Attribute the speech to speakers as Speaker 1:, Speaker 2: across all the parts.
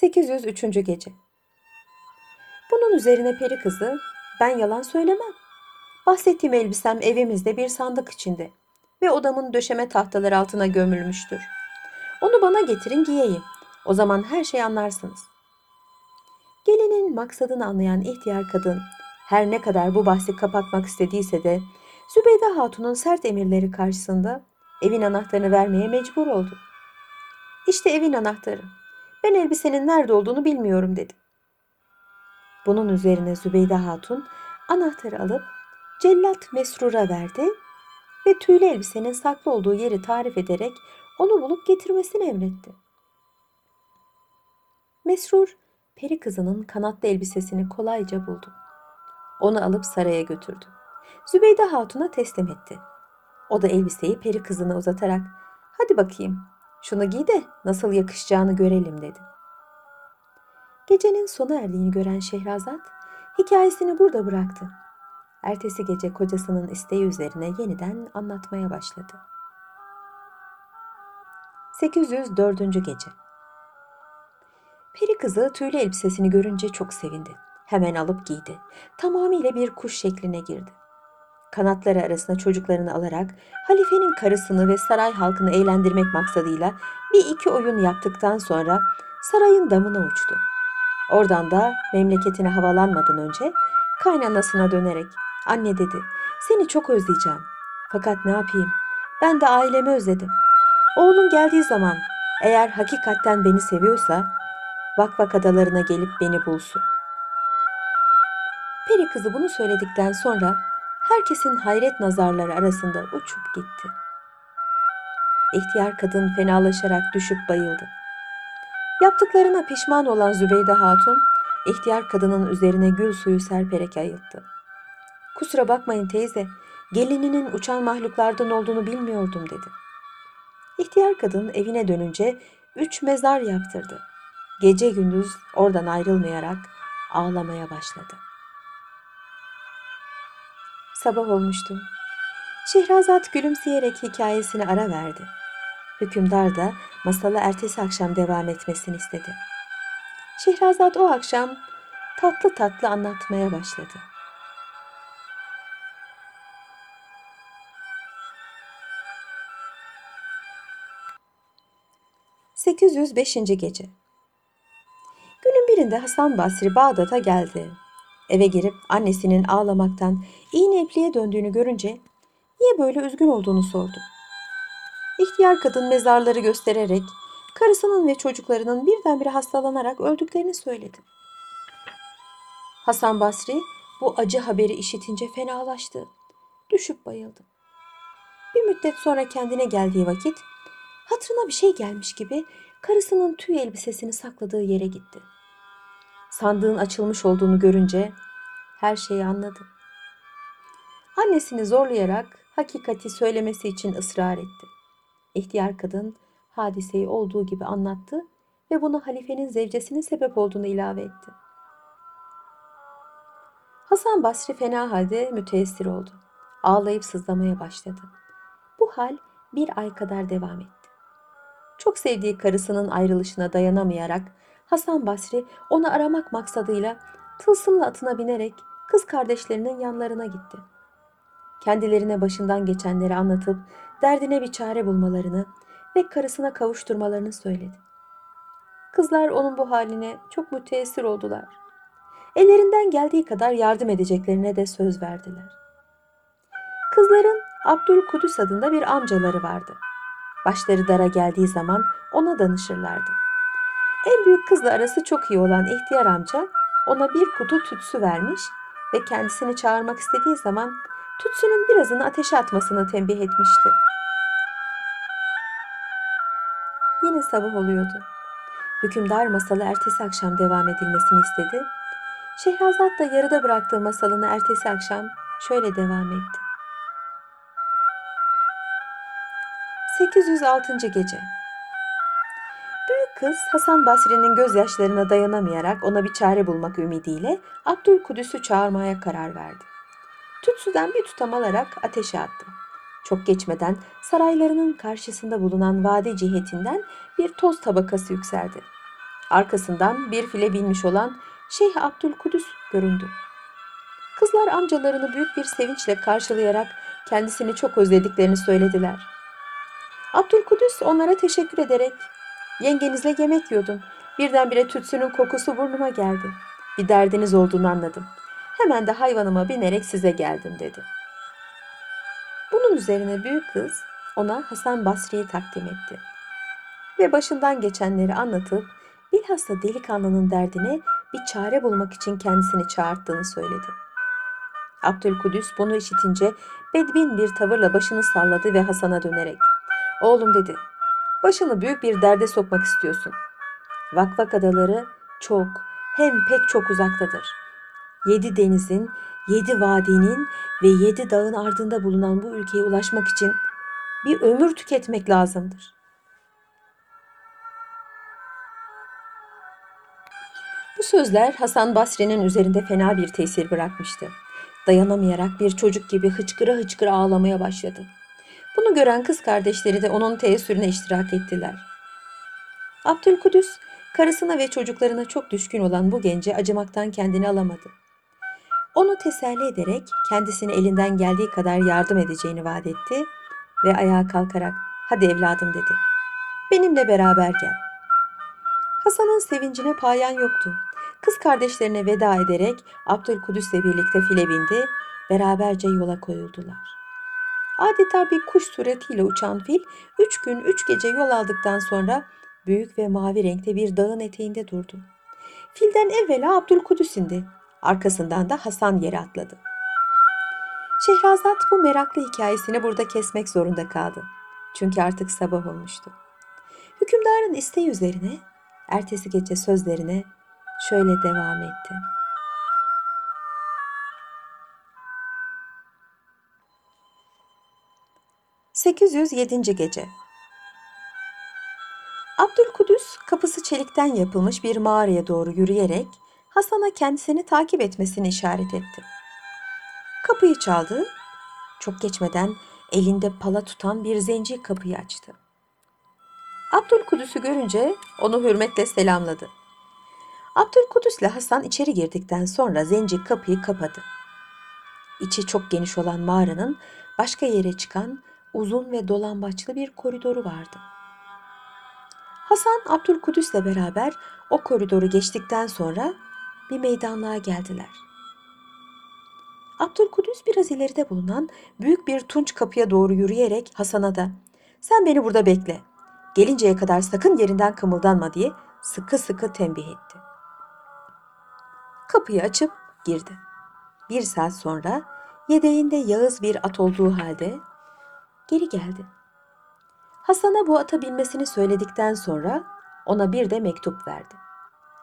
Speaker 1: 803. Gece Bunun üzerine peri kızı, ben yalan söylemem. Bahsettiğim elbisem evimizde bir sandık içinde ve odamın döşeme tahtaları altına gömülmüştür. Onu bana getirin giyeyim. O zaman her şeyi anlarsınız. Gelinin maksadını anlayan ihtiyar kadın her ne kadar bu bahsi kapatmak istediyse de Zübeyde Hatun'un sert emirleri karşısında evin anahtarını vermeye mecbur oldu. İşte evin anahtarı. Ben elbisenin nerede olduğunu bilmiyorum dedi. Bunun üzerine Zübeyde Hatun anahtarı alıp cellat Mesrur'a verdi ve tüylü elbisenin saklı olduğu yeri tarif ederek onu bulup getirmesini emretti. Mesrur, peri kızının kanatlı elbisesini kolayca buldu. Onu alıp saraya götürdü. Zübeyde Hatun'a teslim etti. O da elbiseyi peri kızına uzatarak hadi bakayım şunu giy de nasıl yakışacağını görelim dedi. Gecenin sona erdiğini gören Şehrazat hikayesini burada bıraktı. Ertesi gece kocasının isteği üzerine yeniden anlatmaya başladı. 804. Gece Peri kızı tüylü elbisesini görünce çok sevindi. Hemen alıp giydi. Tamamıyla bir kuş şekline girdi. Kanatları arasına çocuklarını alarak halifenin karısını ve saray halkını eğlendirmek maksadıyla bir iki oyun yaptıktan sonra sarayın damına uçtu. Oradan da memleketine havalanmadan önce kaynanasına dönerek anne dedi seni çok özleyeceğim. Fakat ne yapayım ben de ailemi özledim. Oğlun geldiği zaman eğer hakikatten beni seviyorsa Vakvak adalarına gelip beni bulsun. Peri kızı bunu söyledikten sonra herkesin hayret nazarları arasında uçup gitti. İhtiyar kadın fenalaşarak düşüp bayıldı. Yaptıklarına pişman olan Zübeyde Hatun, ihtiyar kadının üzerine gül suyu serperek ayılttı. Kusura bakmayın teyze, gelininin uçan mahluklardan olduğunu bilmiyordum dedi. İhtiyar kadın evine dönünce üç mezar yaptırdı. Gece gündüz oradan ayrılmayarak ağlamaya başladı. Sabah olmuştu. Şehrazat gülümseyerek hikayesine ara verdi. Hükümdar da masalı ertesi akşam devam etmesini istedi. Şehrazat o akşam tatlı tatlı anlatmaya başladı. ...805. Gece Günün birinde Hasan Basri Bağdat'a geldi. Eve girip annesinin ağlamaktan iğne ipliğe döndüğünü görünce niye böyle üzgün olduğunu sordu. İhtiyar kadın mezarları göstererek karısının ve çocuklarının birdenbire hastalanarak öldüklerini söyledi. Hasan Basri bu acı haberi işitince fenalaştı. Düşüp bayıldı. Bir müddet sonra kendine geldiği vakit hatırına bir şey gelmiş gibi karısının tüy elbisesini sakladığı yere gitti. Sandığın açılmış olduğunu görünce her şeyi anladı. Annesini zorlayarak hakikati söylemesi için ısrar etti. İhtiyar kadın hadiseyi olduğu gibi anlattı ve bunu halifenin zevcesinin sebep olduğunu ilave etti. Hasan Basri fena halde müteessir oldu. Ağlayıp sızlamaya başladı. Bu hal bir ay kadar devam etti. Çok sevdiği karısının ayrılışına dayanamayarak Hasan Basri onu aramak maksadıyla tılsımla atına binerek kız kardeşlerinin yanlarına gitti. Kendilerine başından geçenleri anlatıp derdine bir çare bulmalarını ve karısına kavuşturmalarını söyledi. Kızlar onun bu haline çok müteessir oldular. Ellerinden geldiği kadar yardım edeceklerine de söz verdiler. Kızların Abdülkudüs adında bir amcaları vardı. Başları dara geldiği zaman ona danışırlardı. En büyük kızla arası çok iyi olan ihtiyar amca ona bir kutu tütsü vermiş ve kendisini çağırmak istediği zaman tütsünün birazını ateşe atmasını tembih etmişti. Yine sabah oluyordu. Hükümdar masalı ertesi akşam devam edilmesini istedi. Şehrazat da yarıda bıraktığı masalını ertesi akşam şöyle devam etti. 806. Gece kız Hasan Basri'nin gözyaşlarına dayanamayarak ona bir çare bulmak ümidiyle Abdülkudüs'ü çağırmaya karar verdi. Tütsüden bir tutam alarak ateşe attı. Çok geçmeden saraylarının karşısında bulunan vadi cihetinden bir toz tabakası yükseldi. Arkasından bir file binmiş olan Şeyh Abdülkudüs göründü. Kızlar amcalarını büyük bir sevinçle karşılayarak kendisini çok özlediklerini söylediler. Abdülkudüs onlara teşekkür ederek yengenizle yemek yiyordum. Birdenbire tütsünün kokusu burnuma geldi. Bir derdiniz olduğunu anladım. Hemen de hayvanıma binerek size geldim dedi. Bunun üzerine büyük kız ona Hasan Basri'yi takdim etti. Ve başından geçenleri anlatıp bilhassa delikanlının derdine bir çare bulmak için kendisini çağırttığını söyledi. Abdülkudüs bunu işitince bedbin bir tavırla başını salladı ve Hasan'a dönerek ''Oğlum'' dedi. ''Başını büyük bir derde sokmak istiyorsun. Vakvak adaları çok hem pek çok uzaktadır. Yedi denizin, yedi vadinin ve yedi dağın ardında bulunan bu ülkeye ulaşmak için bir ömür tüketmek lazımdır. Bu sözler Hasan Basri'nin üzerinde fena bir tesir bırakmıştı. Dayanamayarak bir çocuk gibi hıçkıra hıçkıra ağlamaya başladı. Bunu gören kız kardeşleri de onun teessürüne iştirak ettiler. Abdülkudüs, karısına ve çocuklarına çok düşkün olan bu gence acımaktan kendini alamadı. Onu teselli ederek kendisine elinden geldiği kadar yardım edeceğini vaat etti ve ayağa kalkarak hadi evladım dedi. Benimle beraber gel. Hasan'ın sevincine payan yoktu. Kız kardeşlerine veda ederek Abdülkudüs'le birlikte file bindi, beraberce yola koyuldular. Adeta bir kuş suretiyle uçan fil üç gün üç gece yol aldıktan sonra büyük ve mavi renkte bir dağın eteğinde durdu. Filden evvela Abdülkudüs indi. Arkasından da Hasan yere atladı. Şehrazat bu meraklı hikayesini burada kesmek zorunda kaldı. Çünkü artık sabah olmuştu. Hükümdarın isteği üzerine ertesi gece sözlerine şöyle devam etti. ...807. Gece Abdülkudüs kapısı çelikten yapılmış bir mağaraya doğru yürüyerek Hasan'a kendisini takip etmesini işaret etti. Kapıyı çaldı. Çok geçmeden elinde pala tutan bir zenci kapıyı açtı. Abdülkudüs'ü görünce onu hürmetle selamladı. Abdülkudüs ile Hasan içeri girdikten sonra zenci kapıyı kapadı. İçi çok geniş olan mağaranın başka yere çıkan uzun ve dolambaçlı bir koridoru vardı. Hasan Abdülkudüs'le beraber o koridoru geçtikten sonra bir meydanlığa geldiler. Abdülkudüs biraz ileride bulunan büyük bir tunç kapıya doğru yürüyerek Hasan'a da sen beni burada bekle. Gelinceye kadar sakın yerinden kımıldanma diye sıkı sıkı tembih etti. Kapıyı açıp girdi. Bir saat sonra yedeğinde Yağız bir at olduğu halde geri geldi. Hasan'a bu ata binmesini söyledikten sonra ona bir de mektup verdi.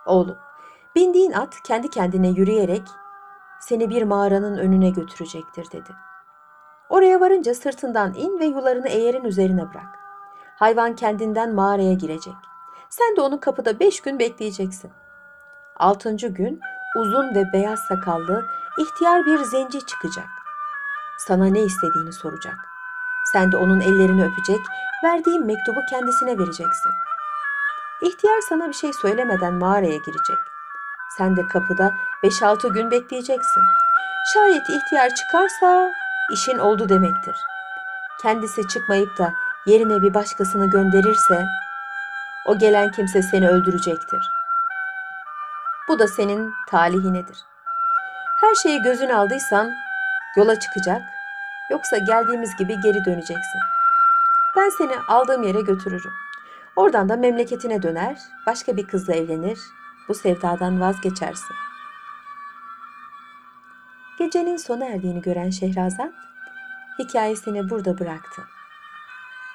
Speaker 1: Oğlum, bindiğin at kendi kendine yürüyerek seni bir mağaranın önüne götürecektir dedi. Oraya varınca sırtından in ve yularını eğerin üzerine bırak. Hayvan kendinden mağaraya girecek. Sen de onu kapıda beş gün bekleyeceksin. Altıncı gün uzun ve beyaz sakallı ihtiyar bir zenci çıkacak. Sana ne istediğini soracak. Sen de onun ellerini öpecek, verdiğim mektubu kendisine vereceksin. İhtiyar sana bir şey söylemeden mağaraya girecek. Sen de kapıda 5-6 gün bekleyeceksin. Şayet ihtiyar çıkarsa işin oldu demektir. Kendisi çıkmayıp da yerine bir başkasını gönderirse o gelen kimse seni öldürecektir. Bu da senin talihinedir. Her şeyi gözün aldıysan yola çıkacak yoksa geldiğimiz gibi geri döneceksin. Ben seni aldığım yere götürürüm. Oradan da memleketine döner, başka bir kızla evlenir, bu sevdadan vazgeçersin. Gecenin sona erdiğini gören Şehrazat hikayesini burada bıraktı.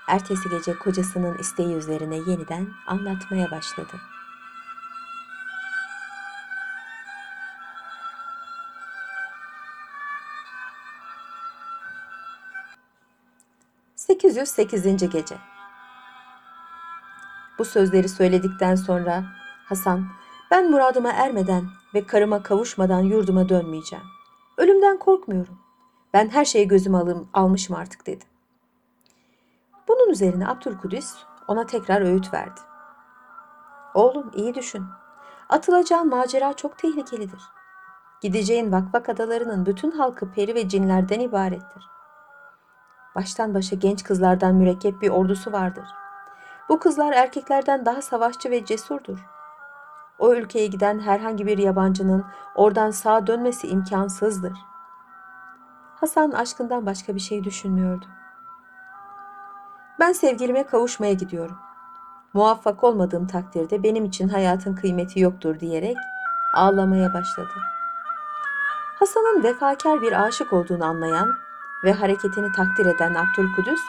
Speaker 1: Ertesi gece kocasının isteği üzerine yeniden anlatmaya başladı. ...808. Gece Bu sözleri söyledikten sonra Hasan, ben muradıma ermeden ve karıma kavuşmadan yurduma dönmeyeceğim. Ölümden korkmuyorum. Ben her şeyi gözüm alım, almışım artık dedi. Bunun üzerine Abdülkudüs ona tekrar öğüt verdi. Oğlum iyi düşün. Atılacağın macera çok tehlikelidir. Gideceğin vakvak adalarının bütün halkı peri ve cinlerden ibarettir. Baştan başa genç kızlardan mürekkep bir ordusu vardır. Bu kızlar erkeklerden daha savaşçı ve cesurdur. O ülkeye giden herhangi bir yabancının oradan sağ dönmesi imkansızdır. Hasan aşkından başka bir şey düşünmüyordu. Ben sevgilime kavuşmaya gidiyorum. Muvaffak olmadığım takdirde benim için hayatın kıymeti yoktur diyerek ağlamaya başladı. Hasan'ın vefakar bir aşık olduğunu anlayan ve hareketini takdir eden Abdülkudüs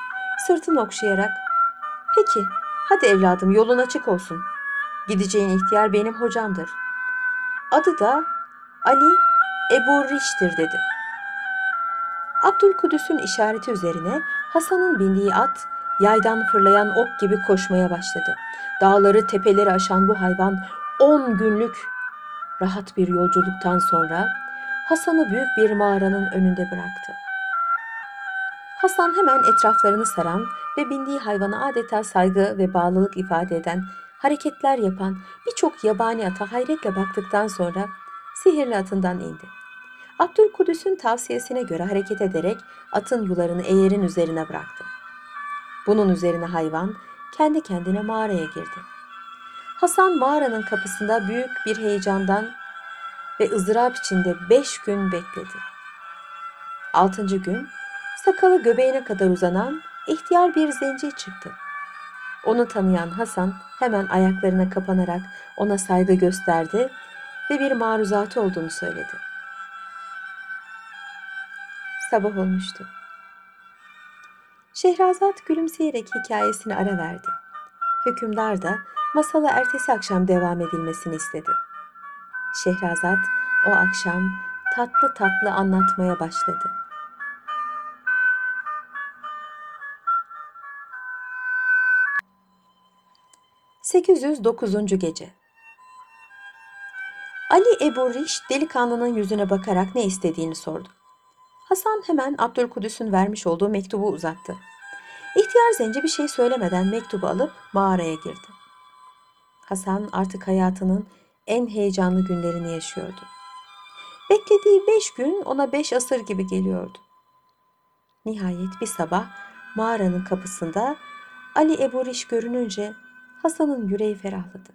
Speaker 1: sırtını okşayarak ''Peki, hadi evladım yolun açık olsun. Gideceğin ihtiyar benim hocamdır. Adı da Ali Ebu Riş'tir.'' dedi. Abdülkudüs'ün işareti üzerine Hasan'ın bindiği at yaydan fırlayan ok gibi koşmaya başladı. Dağları tepeleri aşan bu hayvan 10 günlük rahat bir yolculuktan sonra Hasan'ı büyük bir mağaranın önünde bıraktı. Hasan hemen etraflarını saran ve bindiği hayvana adeta saygı ve bağlılık ifade eden hareketler yapan birçok yabani ata hayretle baktıktan sonra sihirli atından indi. Abdülkudüs'ün tavsiyesine göre hareket ederek atın yularını eğerin üzerine bıraktı. Bunun üzerine hayvan kendi kendine mağaraya girdi. Hasan mağaranın kapısında büyük bir heyecandan ve ızdırap içinde beş gün bekledi. Altıncı gün sakalı göbeğine kadar uzanan ihtiyar bir zenci çıktı. Onu tanıyan Hasan hemen ayaklarına kapanarak ona saygı gösterdi ve bir maruzatı olduğunu söyledi. Sabah olmuştu. Şehrazat gülümseyerek hikayesine ara verdi. Hükümdar da masala ertesi akşam devam edilmesini istedi. Şehrazat o akşam tatlı tatlı anlatmaya başladı. ...809. Gece Ali Ebu Riş delikanlının yüzüne bakarak ne istediğini sordu. Hasan hemen Abdülkudüs'ün vermiş olduğu mektubu uzattı. İhtiyar zenci bir şey söylemeden mektubu alıp mağaraya girdi. Hasan artık hayatının en heyecanlı günlerini yaşıyordu. Beklediği beş gün ona beş asır gibi geliyordu. Nihayet bir sabah mağaranın kapısında Ali Ebu Riş görününce Hasan'ın yüreği ferahladı.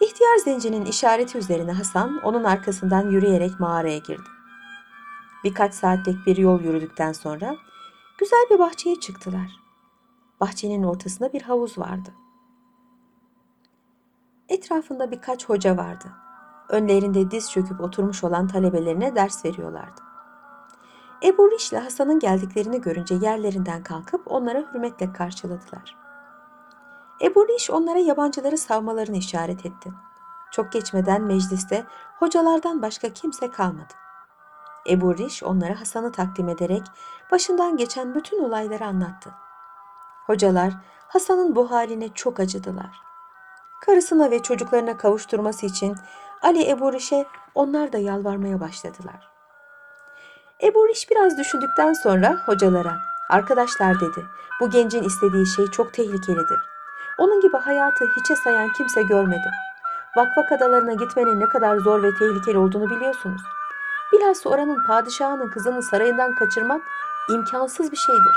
Speaker 1: İhtiyar zencinin işareti üzerine Hasan onun arkasından yürüyerek mağaraya girdi. Birkaç saatlik bir yol yürüdükten sonra güzel bir bahçeye çıktılar. Bahçenin ortasında bir havuz vardı. Etrafında birkaç hoca vardı. Önlerinde diz çöküp oturmuş olan talebelerine ders veriyorlardı. Ebu Riş ile Hasan'ın geldiklerini görünce yerlerinden kalkıp onlara hürmetle karşıladılar. Ebu Riş onlara yabancıları savmalarını işaret etti. Çok geçmeden mecliste hocalardan başka kimse kalmadı. Ebu Riş onlara Hasan'ı takdim ederek başından geçen bütün olayları anlattı. Hocalar Hasan'ın bu haline çok acıdılar. Karısına ve çocuklarına kavuşturması için Ali Ebu Riş'e onlar da yalvarmaya başladılar. Ebu Riş biraz düşündükten sonra hocalara, arkadaşlar dedi, bu gencin istediği şey çok tehlikelidir. Onun gibi hayatı hiçe sayan kimse görmedim. Vakvak adalarına gitmenin ne kadar zor ve tehlikeli olduğunu biliyorsunuz. Bilhassa oranın padişahının kızını sarayından kaçırmak imkansız bir şeydir.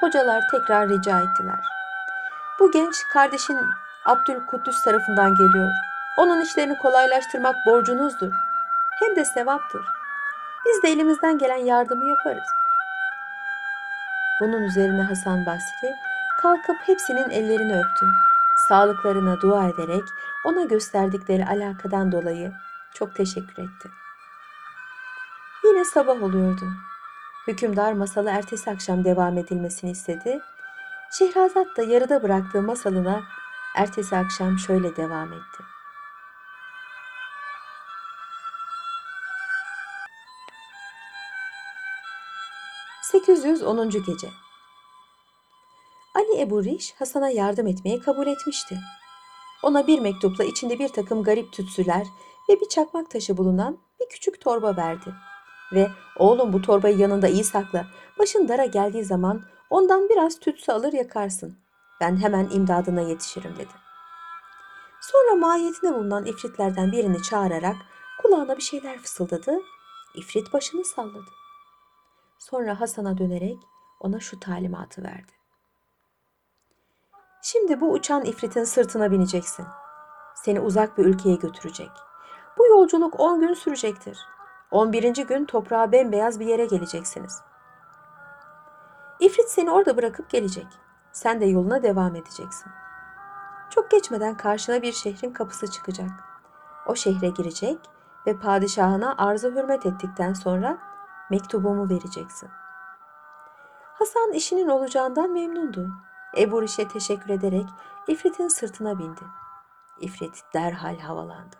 Speaker 1: Hocalar tekrar rica ettiler. Bu genç kardeşin Abdülkuddüs tarafından geliyor. Onun işlerini kolaylaştırmak borcunuzdur. Hem de sevaptır. Biz de elimizden gelen yardımı yaparız. Bunun üzerine Hasan Basri kalkıp hepsinin ellerini öptü. Sağlıklarına dua ederek ona gösterdikleri alakadan dolayı çok teşekkür etti. Yine sabah oluyordu. Hükümdar masalı ertesi akşam devam edilmesini istedi. Şehrazat da yarıda bıraktığı masalına ertesi akşam şöyle devam etti. ...810. Gece Ebu Riş Hasan'a yardım etmeye kabul etmişti. Ona bir mektupla içinde bir takım garip tütsüler ve bir çakmak taşı bulunan bir küçük torba verdi. Ve oğlum bu torbayı yanında iyi sakla. Başın dara geldiği zaman ondan biraz tütsü alır yakarsın. Ben hemen imdadına yetişirim dedi. Sonra mahiyetine bulunan ifritlerden birini çağırarak kulağına bir şeyler fısıldadı. İfrit başını salladı. Sonra Hasan'a dönerek ona şu talimatı verdi. Şimdi bu uçan ifritin sırtına bineceksin. Seni uzak bir ülkeye götürecek. Bu yolculuk 10 gün sürecektir. 11. gün toprağa bembeyaz bir yere geleceksiniz. İfrit seni orada bırakıp gelecek. Sen de yoluna devam edeceksin. Çok geçmeden karşına bir şehrin kapısı çıkacak. O şehre girecek ve padişahına arzı hürmet ettikten sonra mektubumu vereceksin. Hasan işinin olacağından memnundu. Ebu Riş'e teşekkür ederek İfrit'in sırtına bindi. İfrit derhal havalandı.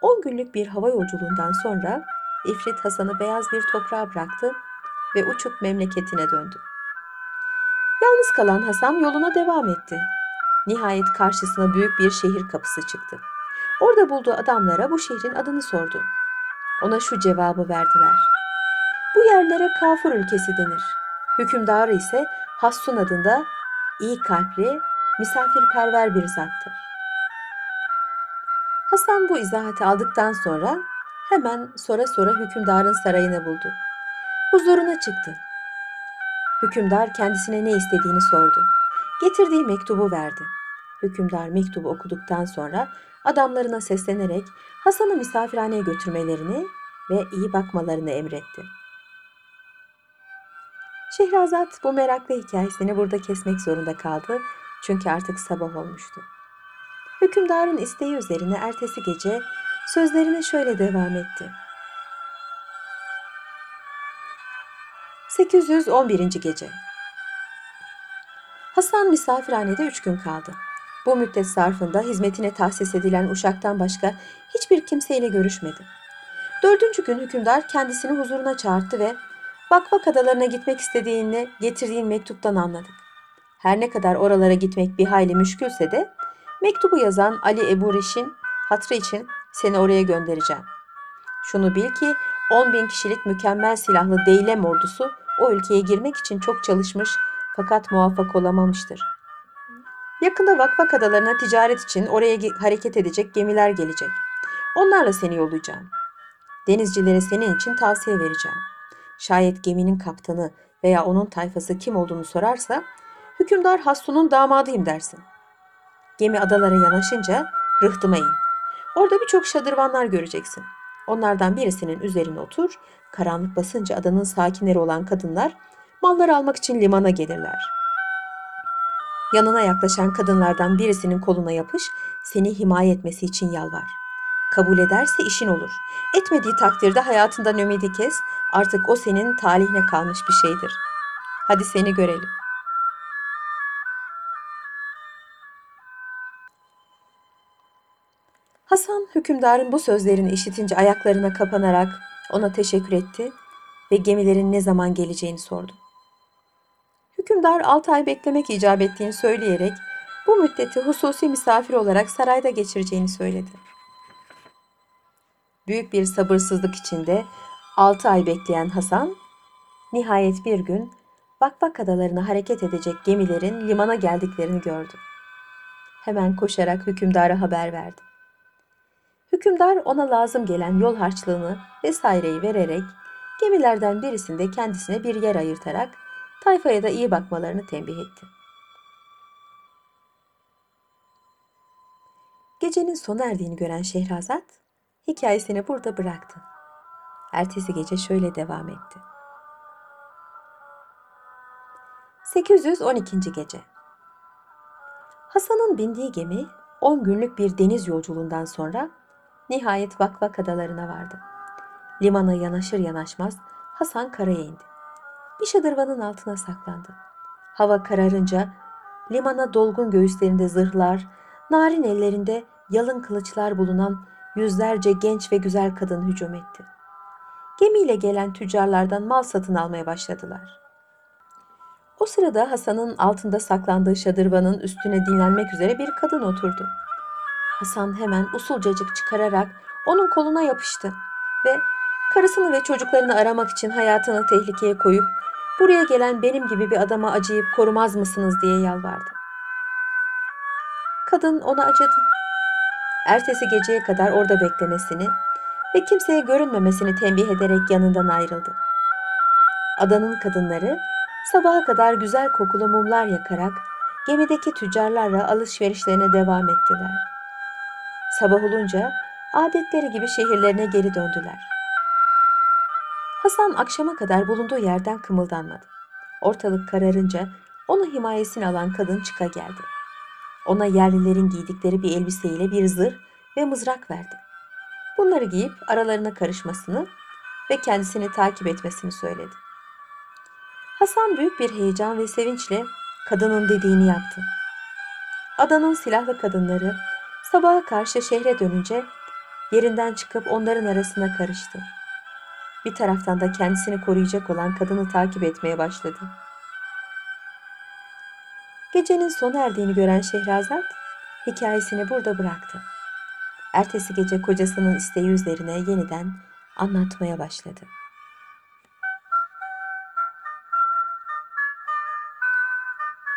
Speaker 1: On günlük bir hava yolculuğundan sonra İfrit Hasan'ı beyaz bir toprağa bıraktı ve uçup memleketine döndü. Yalnız kalan Hasan yoluna devam etti. Nihayet karşısına büyük bir şehir kapısı çıktı. Orada bulduğu adamlara bu şehrin adını sordu. Ona şu cevabı verdiler. Bu yerlere kafur ülkesi denir. Hükümdarı ise Hassun adında iyi kalpli, misafirperver bir zattır. Hasan bu izahatı aldıktan sonra hemen sonra sonra hükümdarın sarayını buldu. Huzuruna çıktı. Hükümdar kendisine ne istediğini sordu. Getirdiği mektubu verdi. Hükümdar mektubu okuduktan sonra adamlarına seslenerek Hasan'ı misafirhaneye götürmelerini ve iyi bakmalarını emretti. Şehrazat bu meraklı hikayesini burada kesmek zorunda kaldı çünkü artık sabah olmuştu. Hükümdarın isteği üzerine ertesi gece sözlerine şöyle devam etti. 811. gece Hasan misafirhanede üç gün kaldı. Bu müddet zarfında hizmetine tahsis edilen uşaktan başka hiçbir kimseyle görüşmedi. Dördüncü gün hükümdar kendisini huzuruna çağırdı ve Bakvak adalarına gitmek istediğini getirdiğin mektuptan anladık. Her ne kadar oralara gitmek bir hayli müşkülse de mektubu yazan Ali Ebu Reş'in hatrı için seni oraya göndereceğim. Şunu bil ki 10 bin kişilik mükemmel silahlı Deylem ordusu o ülkeye girmek için çok çalışmış fakat muvaffak olamamıştır. Yakında Vakvak adalarına ticaret için oraya hareket edecek gemiler gelecek. Onlarla seni yollayacağım. Denizcilere senin için tavsiye vereceğim. Şayet geminin kaptanı veya onun tayfası kim olduğunu sorarsa, hükümdar Hassun'un damadıyım dersin. Gemi adalara yanaşınca rıhtıma in. Orada birçok şadırvanlar göreceksin. Onlardan birisinin üzerine otur, karanlık basınca adanın sakinleri olan kadınlar malları almak için limana gelirler. Yanına yaklaşan kadınlardan birisinin koluna yapış, seni himaye etmesi için yalvar. Kabul ederse işin olur. Etmediği takdirde hayatından ümidi kes, artık o senin talihine kalmış bir şeydir. Hadi seni görelim. Hasan hükümdarın bu sözlerini işitince ayaklarına kapanarak ona teşekkür etti ve gemilerin ne zaman geleceğini sordu. Hükümdar 6 ay beklemek icap ettiğini söyleyerek bu müddeti hususi misafir olarak sarayda geçireceğini söyledi. Büyük bir sabırsızlık içinde 6 ay bekleyen Hasan, nihayet bir gün Vakvak adalarına hareket edecek gemilerin limana geldiklerini gördü. Hemen koşarak hükümdara haber verdi. Hükümdar ona lazım gelen yol harçlığını vesaireyi vererek gemilerden birisinde kendisine bir yer ayırtarak tayfaya da iyi bakmalarını tembih etti. Gecenin sona erdiğini gören Şehrazat hikayesini burada bıraktı. Ertesi gece şöyle devam etti. 812. gece Hasan'ın bindiği gemi 10 günlük bir deniz yolculuğundan sonra nihayet Vakvak adalarına vardı. Limana yanaşır yanaşmaz Hasan karaya indi. Bir şadırvanın altına saklandı. Hava kararınca limana dolgun göğüslerinde zırhlar, narin ellerinde yalın kılıçlar bulunan yüzlerce genç ve güzel kadın hücum etti. Gemiyle gelen tüccarlardan mal satın almaya başladılar. O sırada Hasan'ın altında saklandığı şadırvanın üstüne dinlenmek üzere bir kadın oturdu. Hasan hemen usulcacık çıkararak onun koluna yapıştı ve karısını ve çocuklarını aramak için hayatını tehlikeye koyup buraya gelen benim gibi bir adama acıyıp korumaz mısınız diye yalvardı. Kadın ona acıdı. Ertesi geceye kadar orada beklemesini ve kimseye görünmemesini tembih ederek yanından ayrıldı. Adanın kadınları sabaha kadar güzel kokulu mumlar yakarak gemideki tüccarlarla alışverişlerine devam ettiler. Sabah olunca adetleri gibi şehirlerine geri döndüler. Hasan akşama kadar bulunduğu yerden kımıldanmadı. Ortalık kararınca onu himayesine alan kadın çıka geldi. Ona yerlilerin giydikleri bir elbiseyle bir zırh ve mızrak verdi. Bunları giyip aralarına karışmasını ve kendisini takip etmesini söyledi. Hasan büyük bir heyecan ve sevinçle kadının dediğini yaptı. Adanın silahlı kadınları sabaha karşı şehre dönünce yerinden çıkıp onların arasına karıştı. Bir taraftan da kendisini koruyacak olan kadını takip etmeye başladı. Gecenin sona erdiğini gören Şehrazat hikayesini burada bıraktı. Ertesi gece kocasının isteği üzerine yeniden anlatmaya başladı.